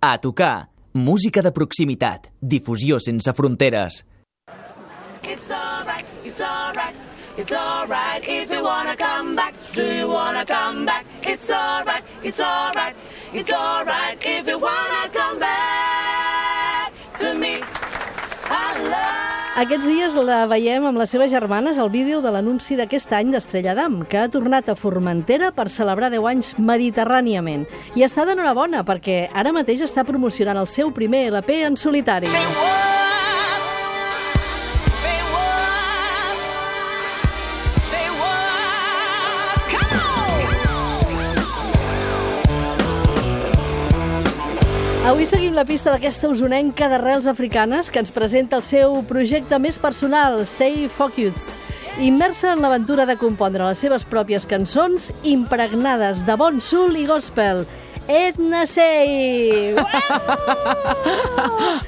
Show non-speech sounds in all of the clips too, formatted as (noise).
A tocar. Música de proximitat. Difusió sense fronteres. It's alright, it's alright, it's alright if you wanna come back. Do you wanna come back? It's alright, it's alright, it's alright if you wanna come back to me. I love. Aquests dies la veiem amb les seves germanes al vídeo de l'anunci d'aquest any d'Estrella d'Am, que ha tornat a Formentera per celebrar 10 anys mediterràniament. I està d'enhorabona perquè ara mateix està promocionant el seu primer LP en solitari. Say Avui seguim la pista d'aquesta usonenca d'arrels africanes que ens presenta el seu projecte més personal, Stay Focused. Immersa en l'aventura de compondre les seves pròpies cançons impregnades de bon sul i gospel. Edna Sey! (laughs)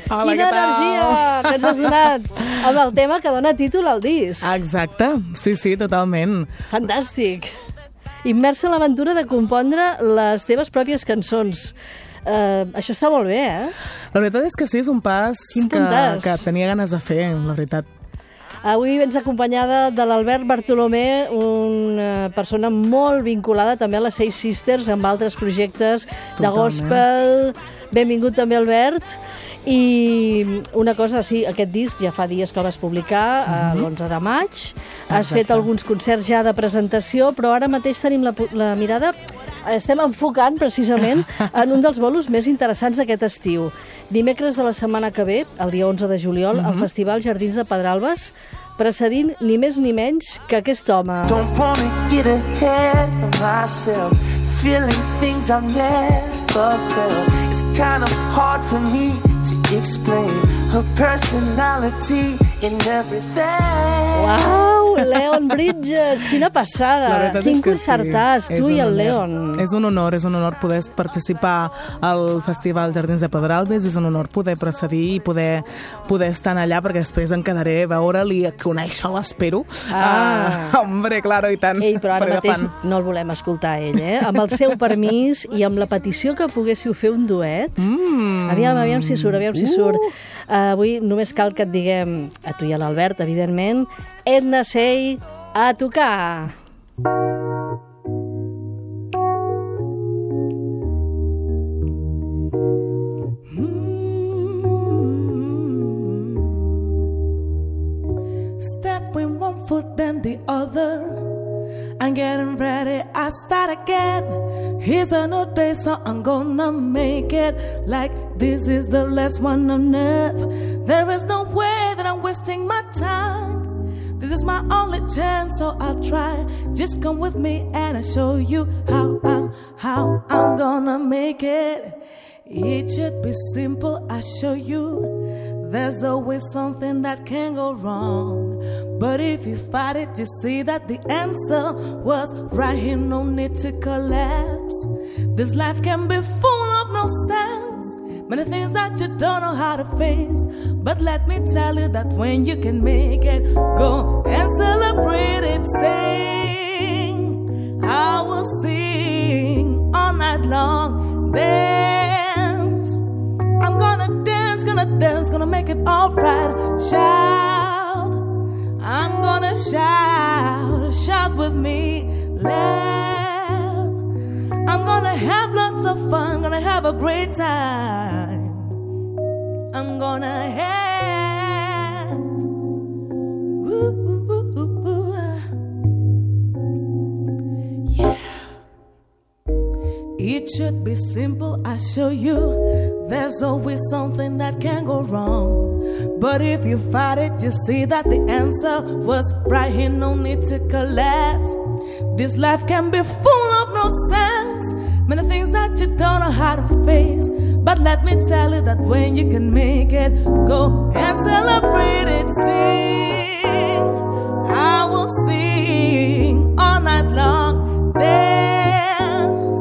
Hola, Quina energia que ens has donat amb el tema que dona títol al disc. Exacte, sí, sí, totalment. Fantàstic. Immersa en l'aventura de compondre les teves pròpies cançons. Uh, això està molt bé, eh? La veritat és que sí, és un pas que, que tenia ganes de fer, la veritat. Avui vens acompanyada de l'Albert Bartolomé, una persona molt vinculada també a les Seis Sisters amb altres projectes de Totalment. gospel. Benvingut també, Albert. I una cosa, sí, aquest disc ja fa dies que el vas publicar, mm l'11 de maig. Has. Exacte. fet alguns concerts ja de presentació, però ara mateix tenim la, la mirada estem enfocant precisament en un dels bolos més interessants d'aquest estiu. Dimecres de la setmana que ve, el dia 11 de juliol, al Mhm. Festival Jardins de Pedralbes, precedint ni més ni menys que aquest home. Don't wanna get ahead of myself, feeling things I've never felt. It's kind of hard for me to explain her personality in everything. Leon Bridges, quina passada. Quin concertàs, sí. tu És i el. Leon. És un honor, és un honor poder participar al Festival Jardins de Pedralbes, és un honor poder precedir i poder, poder estar allà, perquè després em quedaré a veure'l i a conèixer-lo, espero. Ah. Ah, hombre, claro, i tant. Ell, però ara perquè mateix no el volem escoltar, ell, eh? Amb el seu permís i amb la petició que poguéssiu fer un duet. Mm. Aviam, aviam si surt, aviam si surt. Uh, avui només cal que et diguem, a tu i a l'Albert, evidentment, Edna Sey, a tocar! Stepping one foot then the other. I'm getting ready, I start again. Here's a new day, so I'm gonna make it like this is the last one on earth. There is no way that I'm wasting my time. This is my only chance, so I'll try. Just come with me and I'll show you how I'm, how I'm gonna make it. It should be simple, I show you. There's always something that can go wrong. But if you fight it, you see that the answer was right here, no need to collapse. This life can be full of no sense. Many things that you don't know how to face. But let me tell you that when you can make it, go and celebrate it. Sing, I will sing all night long. Dance. I'm gonna dance, gonna dance, gonna make it alright. Shout, I'm gonna shout, shout with me, laugh. I'm gonna have lots of fun, gonna have a great time. I'm gonna have. Woo, woo, woo. Yeah. It should be simple, I show you. There's always something that can go wrong. But if you fight it, you see that the answer was right here, no need to collapse. This life can be full of no sense. Many things that you don't know how to face. But let me tell you that when you can make it, go and celebrate it. Sing, I will sing all night long. Dance.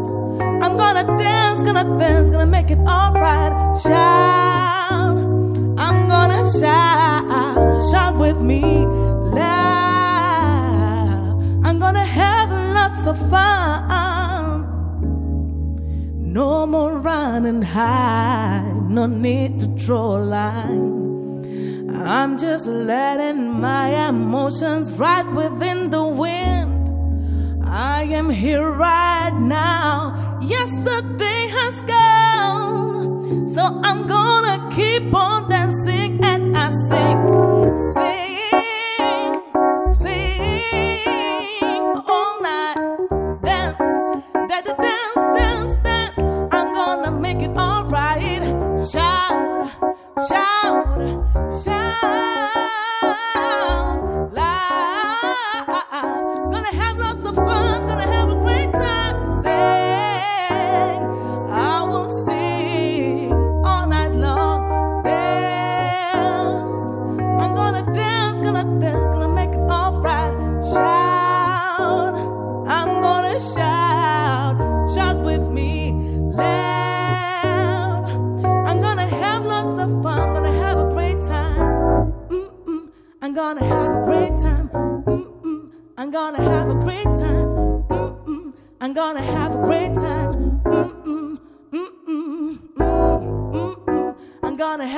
I'm gonna dance, gonna dance, gonna make it alright. Shout, I'm gonna shout, shout with me, laugh. I'm gonna have lots of fun. Run and hide, no need to draw a line. I'm just letting my emotions ride within the wind. I am here right now. Yesterday has gone. So I'm gonna keep on dancing and I sing, sing,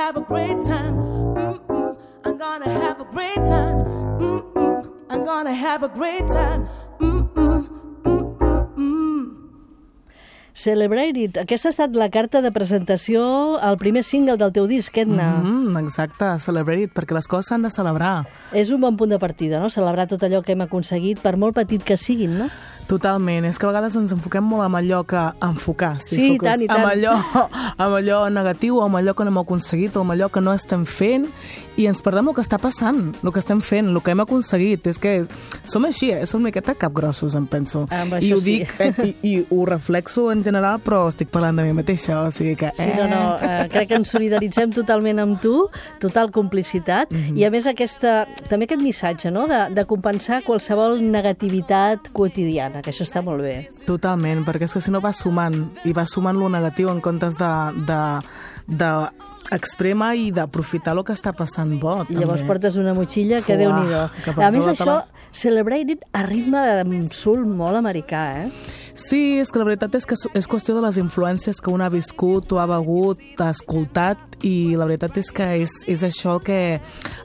have a great time. Mm-mm, I'm gonna have a great time. Mm-mm, I'm gonna have a great time. Celebrate It. Aquesta ha estat la carta de presentació al primer single del teu disc, Edna. Mm, exacte, celebrate it, perquè les coses s'han de celebrar. És un bon punt de partida, no? Celebrar tot allò que hem aconseguit, per molt petit que siguin, no? Totalment, és que a vegades ens enfoquem molt amb allò que enfocar, estic Sí, focus, tant, i tant. Amb allò, amb allò negatiu, amb allò que no hem aconseguit, o amb allò que no estem fent, i ens perdem el que està passant, el que estem fent, el que hem aconseguit. És que som així, eh? som una miqueta capgrossos, em penso. Amb I ho sí. dic, eh, i, i ho reflexo en general, però estic parlant de mi mateixa, o sigui que... Sí, no, no, eh, crec que ens solidaritzem totalment amb tu, total complicitat, Mhm. i a més aquesta, també aquest missatge, no?, de, de compensar qualsevol negativitat quotidiana, que això està molt bé. Totalment, perquè és que si no va sumant, i va sumant lo negatiu en comptes de, de, de exprema i d'aprofitar el que està passant bo. I llavors també. portes una motxilla que que per A més, això, la- Celebrate It a ritme de soul molt americà, eh? Sí, és que la veritat és que és qüestió de les influències que un ha viscut o ha begut, ha escoltat, i la veritat és que és, és això el que,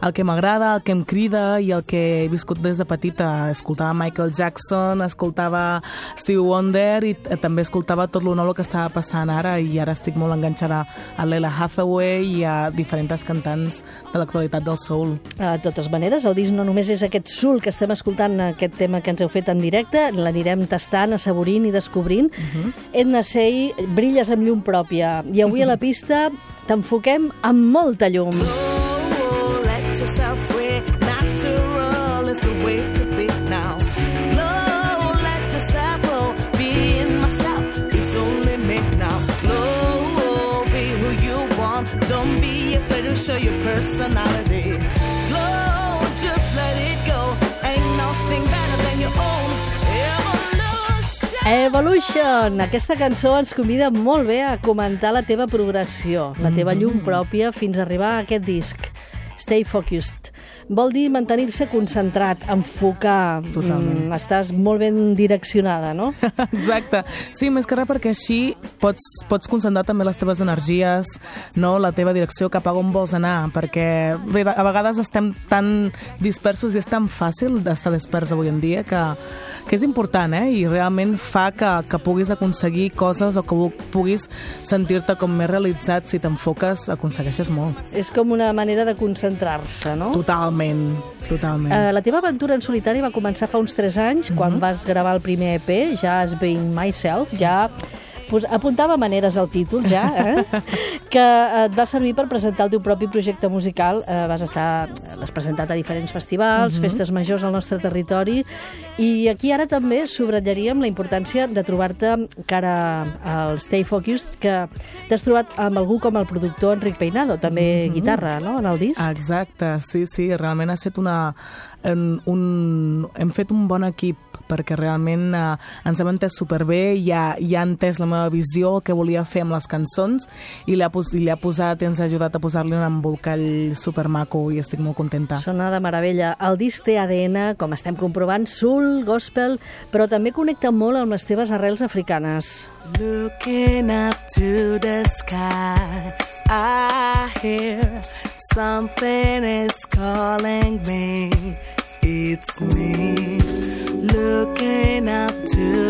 el que m'agrada, el que em crida i el que he viscut des de petita. Escoltava Michael Jackson, escoltava Stevie Wonder i també escoltava tot lo nou que estava passant ara i ara estic molt enganxada a Lela Hathaway i a diferents cantants de l'actualitat del soul. De totes maneres, el disc no només és aquest soul que estem escoltant, aquest tema que ens heu fet en directe, l'anirem tastant, assaborint i descobrint. Mhm. Edna Sey, brilles amb llum pròpia. I avui a la pista t'enfoquem amb molta llum. Oh, let yourself free. Natural is the way to be now. Glow, let yourself evolution. Aquesta cançó ens convida molt bé a comentar la teva progressió, la teva Mm-hmm. llum pròpia fins a arribar a aquest disc. Stay focused. Vol dir mantenir-se concentrat, enfocar. Totalment. Mm, estàs molt ben direccionada, no? (laughs) Exacte. Sí, més que res perquè així pots, pots concentrar també les teves energies, no? la teva direcció cap a on vols anar, perquè a vegades estem tan dispersos i és tan fàcil d'estar desperts avui en dia que, que és important, eh? I realment fa que, que puguis aconseguir coses o que puguis sentir-te com més realitzat si t'enfoques, aconsegueixes molt. És com una manera de concentrar-se, no? Totalment, totalment. Eh, la teva aventura en solitari va començar fa uns 3 anys, quan vas gravar el primer EP, Just Being Myself, ja pues, apuntava maneres al títol, ja, eh? (laughs) que et va servir per presentar el teu propi projecte musical. Eh, vas estar, l'has presentat a diferents festivals, Mhm. festes majors al nostre territori, i aquí ara també subratllaríem la importància de trobar-te cara al Stay Focused, que t'has trobat amb algú com el productor Enric Peinado, també guitarra, no?, en el disc. Mhm. Exacte, sí, sí, realment ha estat una... En, un, hem fet un bon equip perquè realment eh, ens hem entès superbé, ja, ja ha entès la meva visió, el que volia fer amb les cançons, i li ha, pos, i ha posat ens ha ajudat a posar-li un embolcall supermaco i estic molt contenta. Sona de meravella. El disc té ADN, com estem comprovant, soul, gospel, però també connecta molt amb les teves arrels africanes. Looking up to the sky, I hear something is calling me. It's me.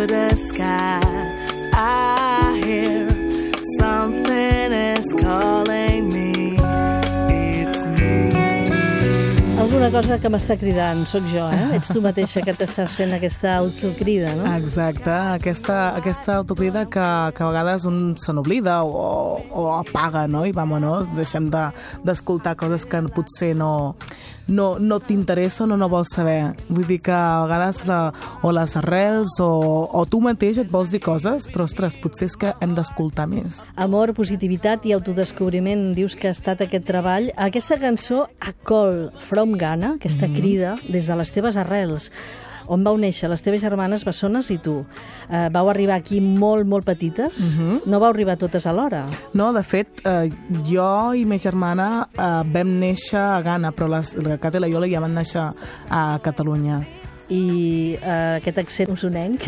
To the sky, I hear something is calling me. It's me. Alguna cosa que m'està cridant, sóc jo, eh? Ets tu mateixa que t'estàs fent aquesta autocrida, no? Exacte, aquesta, aquesta autocrida que, que a vegades un se n'oblida o, o apaga, no? I vamonos, deixem de- d'escoltar coses que potser no, no, no t'interessa o no, no vols saber. Vull dir que a vegades la, o les arrels o, o tu mateix et vols dir coses, però ostres, potser és que hem d'escoltar més. Amor, positivitat i autodescobriment, dius que ha estat aquest treball. Aquesta cançó, A Call from Ghana, aquesta crida des de les teves arrels, on vau néixer les teves germanes bessones i tu. Eh, vau arribar aquí molt, molt petites? No vau arribar totes alhora? No, de fet, eh, jo i ma germana eh, vam néixer a Ghana, però les, la Cata i la Iola ja van néixer a Catalunya. I eh, aquest accent usonenc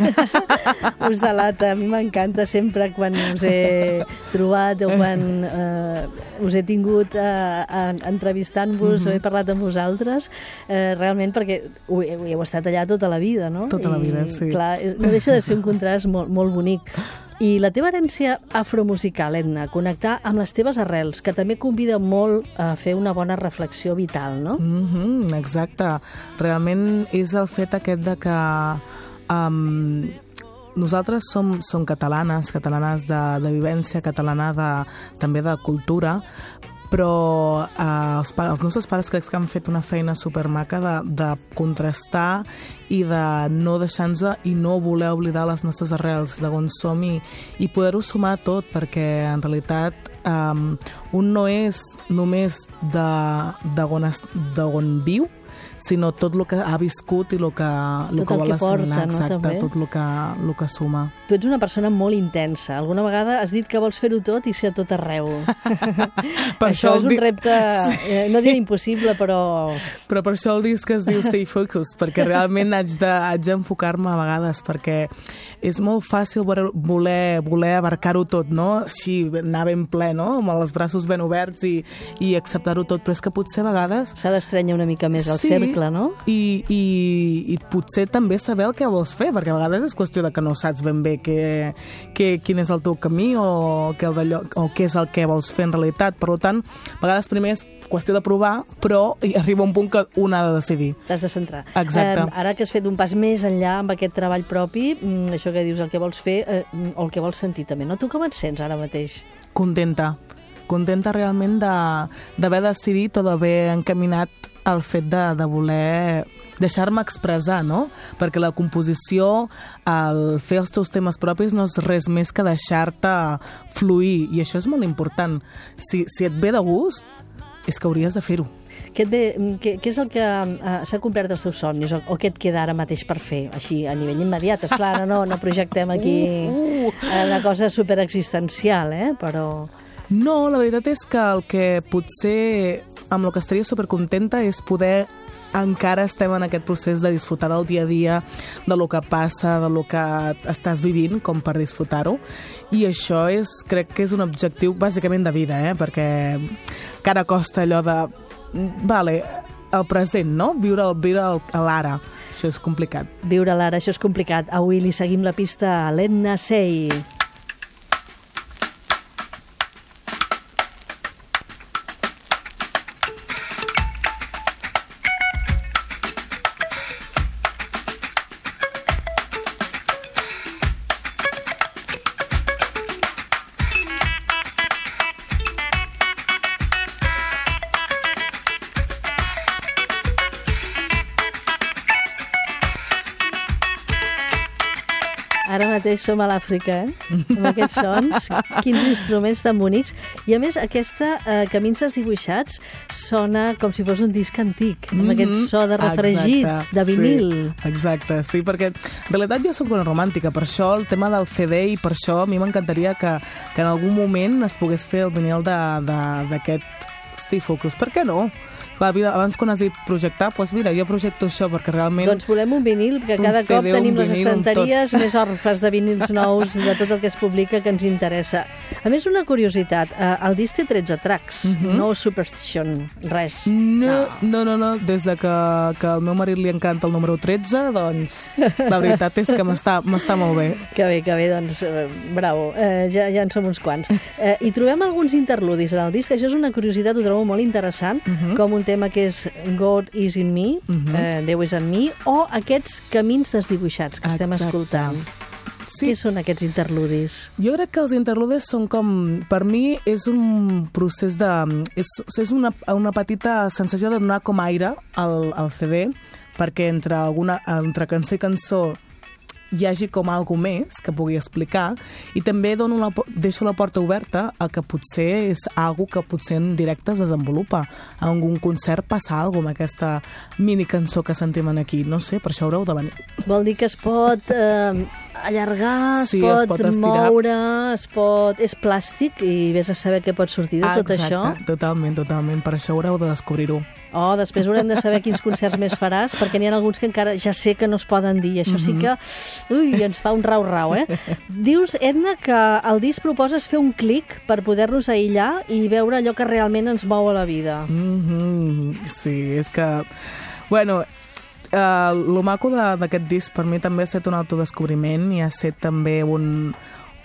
(laughs) us delata. A mi m'encanta sempre quan us he trobat o quan eh, us he tingut eh, en- entrevistant-vos o he parlat amb vosaltres, eh, realment perquè ho, heu- heu estat allà tota la vida, no? Tota la vida, I, sí. Clar, no deixa de ser un contrast molt, molt bonic. I la teva herència afromusical, Edna, connectar amb les teves arrels, que també convida molt a fer una bona reflexió vital, no? Mm -hmm, exacte. Realment és el fet aquest de que um, nosaltres som, som catalanes, catalanes de, de vivència, catalana de, també de cultura, però eh, els, els nostres pares crec que han fet una feina supermaca de, de contrastar i de no deixar-nos i no voler oblidar les nostres arrels, d'on som i, i poder-ho sumar tot, perquè en realitat um, un no és només de, de, on, es, de on viu, sinó tot el que ha viscut i el que, el Tot que el vol que assimilar, porta, no, exacte, també? tot el que, el que suma. Tu ets una persona molt intensa. Alguna vegada has dit que vols fer-ho tot i ser a tot arreu. (laughs) Per això això és el un di- repte, eh, no diré impossible, però... Però per això el disc es diu Stay Focused, perquè realment haig de- haig d'enfocar-me a vegades, perquè és molt fàcil voler, voler, abarcar-ho tot, no? Així, anar ben ple, no? Amb els braços ben oberts i, i acceptar-ho tot, però és que potser a vegades S'ha d'estrenyar una mica més el cercle, no? I, i, I potser també saber el que vols fer, perquè a vegades és qüestió de que no saps ben bé què, què, quin és el teu camí o, què el d'allò- o què és el que vols fer en realitat. Per tant, a vegades primer és qüestió de provar, però hi arriba un punt que un ha de decidir. T'has de centrar. Exacte. Eh, ara que has fet un pas més enllà amb aquest treball propi, mm, això que dius, el que vols fer eh, o el que vols sentir també, no? Tu com et sents ara mateix? Contenta. Contenta realment de- d'haver decidit o d'haver encaminat el fet de, de voler deixar-me expressar, no? Perquè la composició, el fer els teus temes propis no és res més que deixar-te fluir, i això és molt important. Si, si et ve de gust, és que hauries de fer-ho. Què, ve, mm, què, què és el que eh, s'ha complert dels teus somnis o, o què et queda ara mateix per fer, així, a nivell immediat? És clar, no, no projectem aquí (laughs) Uh, eh, una cosa superexistencial, eh? però... No, la veritat és que el que potser amb el que estaria supercontenta és poder encara estem en aquest procés de disfrutar del dia a dia, de lo que passa, de lo que estàs vivint, com per disfrutar-ho. I això és, crec que és un objectiu bàsicament de vida, eh? perquè encara costa allò de... Vale, el present, no? Viure el, viure l'ara. Això és complicat. Viure l'ara, això és complicat. Avui li seguim la pista a l'Edna Sey. Mateix som a l'Àfrica, eh? Amb aquests sons, quins instruments tan bonics. I a més, aquesta eh, Camins desdibuixats sona com si fos un disc antic, amb aquest so de refregit. Exacte, de vinil. Sí, exacte, sí, perquè en realitat jo sóc una romàntica, per això el tema del CD i per això a mi m'encantaria que, que en algun moment es pogués fer el vinil de- de- d'aquest Steve Focus. Per què no? Clar, mira, abans quan has dit projectar, doncs mira, jo projecto això perquè realment... Doncs volem un vinil, que cada cop CD, tenim les estanteries més orfes de vinils nous, de tot el que es publica que ens interessa. A més, una curiositat, eh, el disc té 13 tracks, no Superstition, res. No, no, no, no. Des de que, que al meu marit li encanta el número 13, doncs la veritat és que m'està molt bé. Que bé, que bé, doncs, eh, bravo, eh, ja, ja en som uns quants. Eh, I trobem alguns interludis en el disc, això és una curiositat, ho trobo molt interessant, com un tema que és God is in me, eh, Déu és en mi, o aquests camins desdibuixats que estem Exacte. escoltant. Sí, Què són aquests interludis? Jo crec que els interludes són com... Per mi és un procés de... És, és una, una petita sensació de donar com aire al, al CD perquè entre, alguna, entre cançó i cançó hi hagi com algo més que pugui explicar i també dono la, deixo la porta oberta a que potser és algo que potser en directe es desenvolupa. A algun concert passa alguna amb aquesta mini cançó que sentim aquí. No sé, per això haureu de venir. Vol dir que es pot eh, allargar, Sí, es es pot, pot estirar. moure, es pot... És plàstic i vés a saber què pot sortir de tot Exacte, això. totalment, totalment. Per això haureu de descobrir-ho. Oh, després haurem de saber quins concerts més faràs, perquè n'hi ha alguns que encara ja sé que no es poden dir, això sí que ui, ens fa un rau-rau, eh? (laughs) Dius, Edna, que el disc proposes fer un clic per poder-nos aïllar i veure allò que realment ens mou a la vida. Mm -hmm. Sí, és que... Bueno, uh, lo maco d'aquest disc per mi també ha estat un autodescobriment i ha estat també un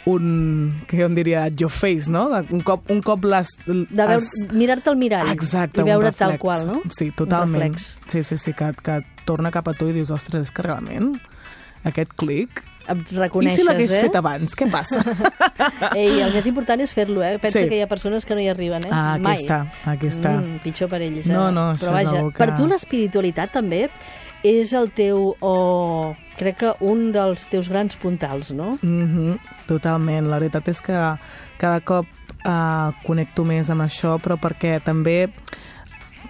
un, que jo en diria, your face, no? De- Un cop, un cop l'has... De veure, has- mirar-te al mirall Exacte, i veure tal qual, no? Sí, totalment. Sí, sí, sí, que, que torna cap a tu i dius, ostres, és que realment aquest clic... Et I reconeixes, si l'hagués eh? fet abans, què passa? (laughs) Ei, el més important és fer-lo, eh? Pensa Sí. que hi ha persones que no hi arriben, eh? Ah, aquí Mai. està, aquí està. Mm, pitjor per ells, eh? No, no, Però vaja, que- per tu l'espiritualitat també és el teu, o crec que un dels teus grans puntals, no? Mm -hmm, totalment. La veritat és que cada cop uh, connecto més amb això, però perquè també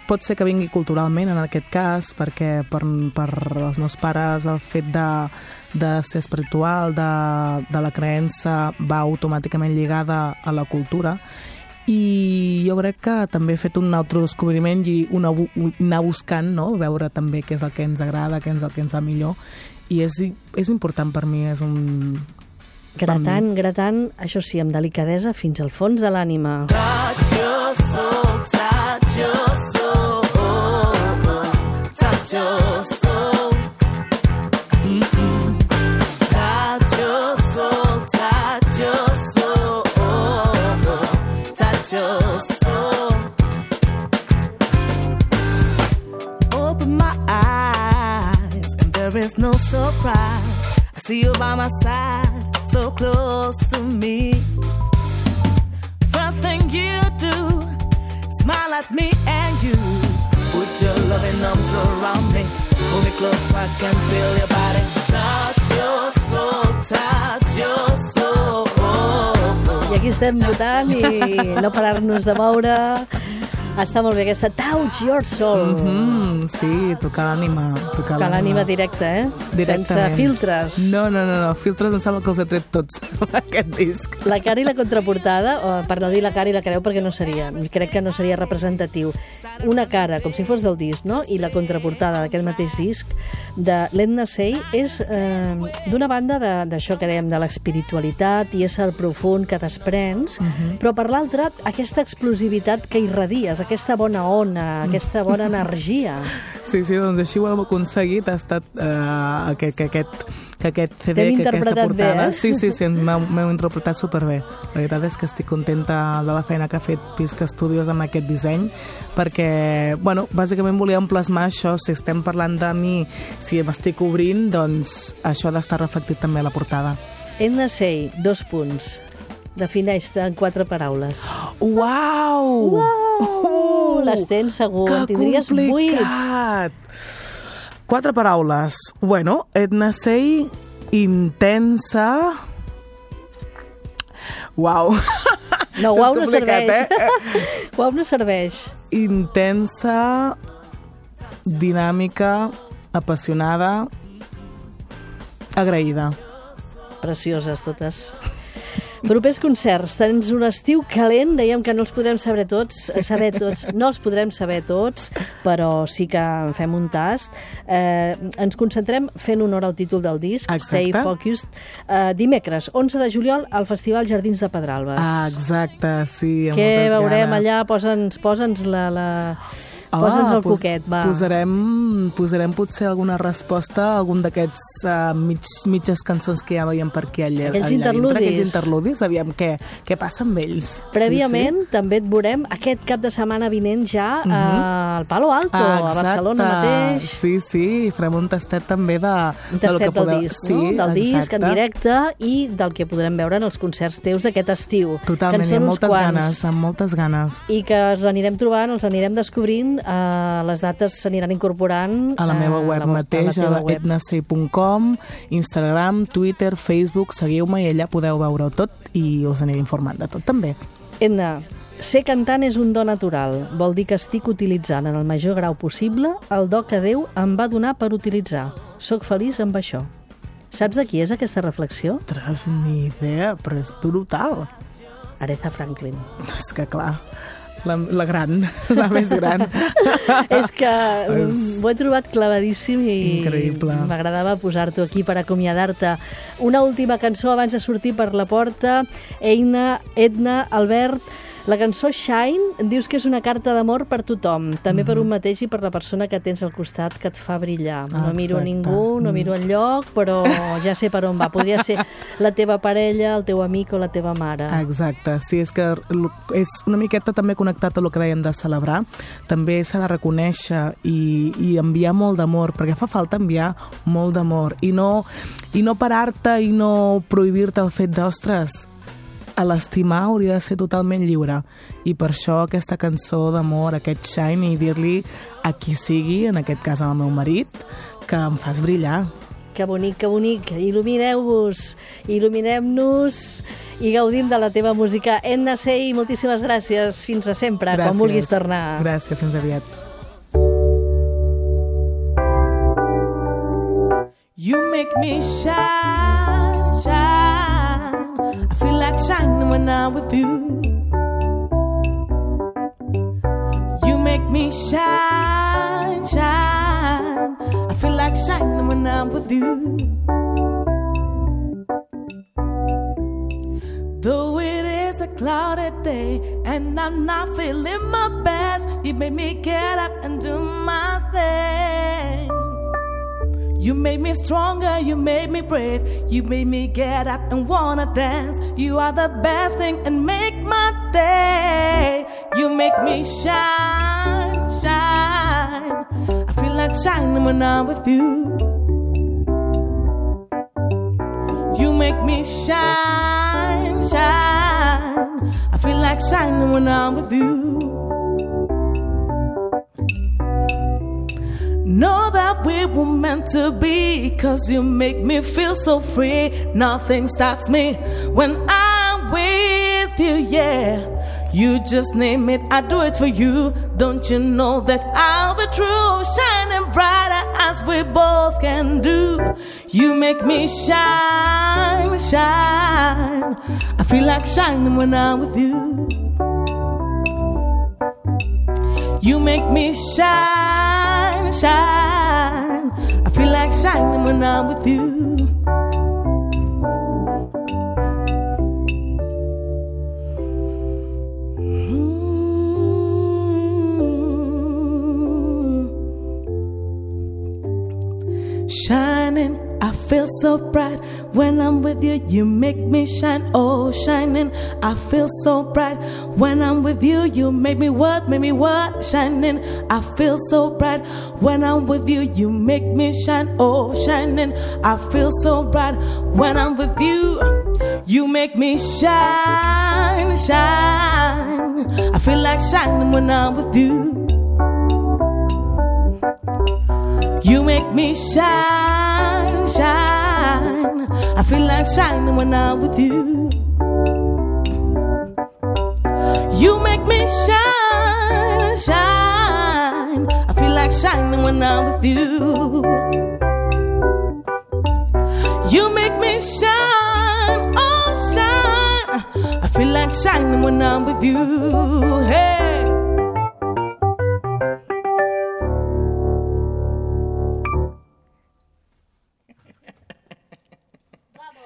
pot ser que vingui culturalment en aquest cas, perquè per, per els meus pares el fet de, de ser espiritual, de, de la creença, va automàticament lligada a la cultura i jo crec que també he fet un autodescobriment i una, anar buscant, no? veure també què és el que ens agrada, què és el que ens va millor i és, és important per mi, és un, Gratant, gratant, això sí, amb delicadesa fins al fons de l'ànima. Touch your soul, touch your soul, touch your soul. Your soul. Open my eyes, and there is no surprise. I see you by my side, so close to me. First thing you do, smile at me and you. Put your loving arms around me. Pull me close so I can feel your body. Touch your soul, touch your. Aquí estem votant i no parar-nos de moure. Està molt bé aquesta Touch Your Soul. Mm, sí, tocar l'ànima. Tocar l'ànima directa, eh? Sense filtres. No, no, no, no, filtres em sembla que els he tret tots, (laughs) aquest disc. La cara i la contraportada, o per no dir la cara i la creu perquè no seria, crec que no seria representatiu. Una cara, com si fos del disc, no? I la contraportada d'aquest mateix disc de l'Edna Sey és eh, d'una banda de- d'això que dèiem, de l'espiritualitat i ésser profund que desprens, però per l'altra, aquesta explosivitat que irradies, aquesta bona ona, aquesta bona energia. Sí, sí, doncs així ho hem aconseguit, ha estat uh, que, que, aquest, que aquest CD, que aquesta interpretat bé, portada... eh? Sí, sí, sí, m'heu m'heu interpretat superbé. La veritat és que estic contenta de la feina que ha fet Pisca Studios amb aquest disseny, perquè, bueno, bàsicament volíem plasmar això, si estem parlant de mi, si m'estic obrint, doncs això ha d'estar reflectit també a la portada. Edna Sey, dos punts. Defineix-te en quatre paraules. Uau! Uh, les tens segur. En Que tindries vuit. complicat! Quatre paraules. Bueno, Edna Sey, intensa, Uau! No, uau no serveix. eh? (laughs) Uau no serveix. Intensa, dinàmica, apassionada, agraïda. Precioses totes. Propers concerts. Tens un estiu calent, dèiem que no els podrem saber tots, saber tots, no els podrem saber tots, però sí que en fem un tast. Eh, ens concentrem fent honor al títol del disc, Exacte. Stay Focused. Eh, dimecres, 11 de juliol, al Festival Jardins de Pedralbes. Ah, exacte, sí, amb Què moltes veurem ganes. allà? Posa'ns posa'ns la... la... Ah, Posa'ns el pos- coquet, va. Posarem, posarem potser alguna resposta a algun d'aquests uh, mig, mitges cançons que ja veiem per aquí allà, Aquells allà dintre, interludis. aquells interludis, aviam què, què passa amb ells. Prèviament, també et veurem aquest cap de setmana vinent ja uh al Palo Alto, Ah, a Barcelona mateix. Sí, sí, farem un tastet també de, Un del tastet que del podeu... disc, sí, no? Del disc en exacte. directe i del que podrem veure en els concerts teus d'aquest estiu. Totalment, amb moltes quants. ganes, amb moltes ganes. I que els anirem trobant, els anirem descobrint, eh, les dates s'aniran incorporant A la meva eh, web a la, mateix, a a la etnasei.com, Instagram, Twitter, Facebook, seguiu-me i allà podeu veure tot i us aniré informant de tot també. Edna, ser cantant és un do natural. Vol dir que estic utilitzant en el major grau possible el do que Déu em va donar per utilitzar. Soc feliç amb això. Saps de qui és aquesta reflexió? Ostres, ni idea, però és brutal. Aretha Franklin. És que clar, la, la gran, (laughs) la més gran. (laughs) és que És- mm, ho he trobat clavadíssim i m'agradava posar-t'ho aquí per acomiadar-te. Una última cançó abans de sortir per la porta. Eina, Edna, Albert, la cançó Shine dius que és una carta d'amor per tothom, també per un mateix i per la persona que tens al costat que et fa brillar. No Ah, miro ningú, no Mm. miro enlloc, però ja sé per on va. Podria ser (laughs) la teva parella, el teu amic o la teva mare. Exacte, sí, és que és una miqueta també connectat a el que dèiem de celebrar. També s'ha de reconèixer i, i enviar molt d'amor, perquè fa falta enviar molt d'amor i no, i no parar-te i no prohibir-te el fet d'ostres, a l'estimar hauria de ser totalment lliure i per això aquesta cançó d'amor, aquest shine i dir-li a qui sigui, en aquest cas al meu marit, que em fas brillar. Que bonic, que bonic. Il·lumineu-vos, il·luminem-nos i gaudim de la teva música. Edna Sey, moltíssimes gràcies. Fins a sempre, Gràcies. quan vulguis tornar. Gràcies, fins aviat. You make me shine, shine. Shining when I'm with you. You make me shine, shine. I feel like shining when I'm with you. Though it is a cloudy day and I'm not feeling my best, you make me get up and do my thing. You made me stronger, you made me brave, you made me get up and wanna dance. You are the best thing and make my day. You make me shine, shine. I feel like shining when I'm with you. You make me shine, shine. I feel like shining when I'm with you. We were meant to be, cause you make me feel so free. Nothing stops me when I'm with you, yeah. You just name it, I do it for you. Don't you know that I'll be true, shining brighter as we both can do. You make me shine, shine. I feel like shining when I'm with you. You make me shine, shine. Shining when I'm with you. Mm. Shining, I feel so bright when I'm with you. You make me shine, oh shining. I feel so bright when I'm with you. You make me what, make me what, shining. I feel so bright when I'm with you. You make me shine, oh shining. I feel so bright when I'm with you. You make me shine, shine. I feel like shining when I'm with you. You make me shine, shine. I feel like shining when I'm with you. You make me shine, shine. I feel like shining when I'm with you. You make me shine, oh shine. I feel like shining when I'm with you. Hey.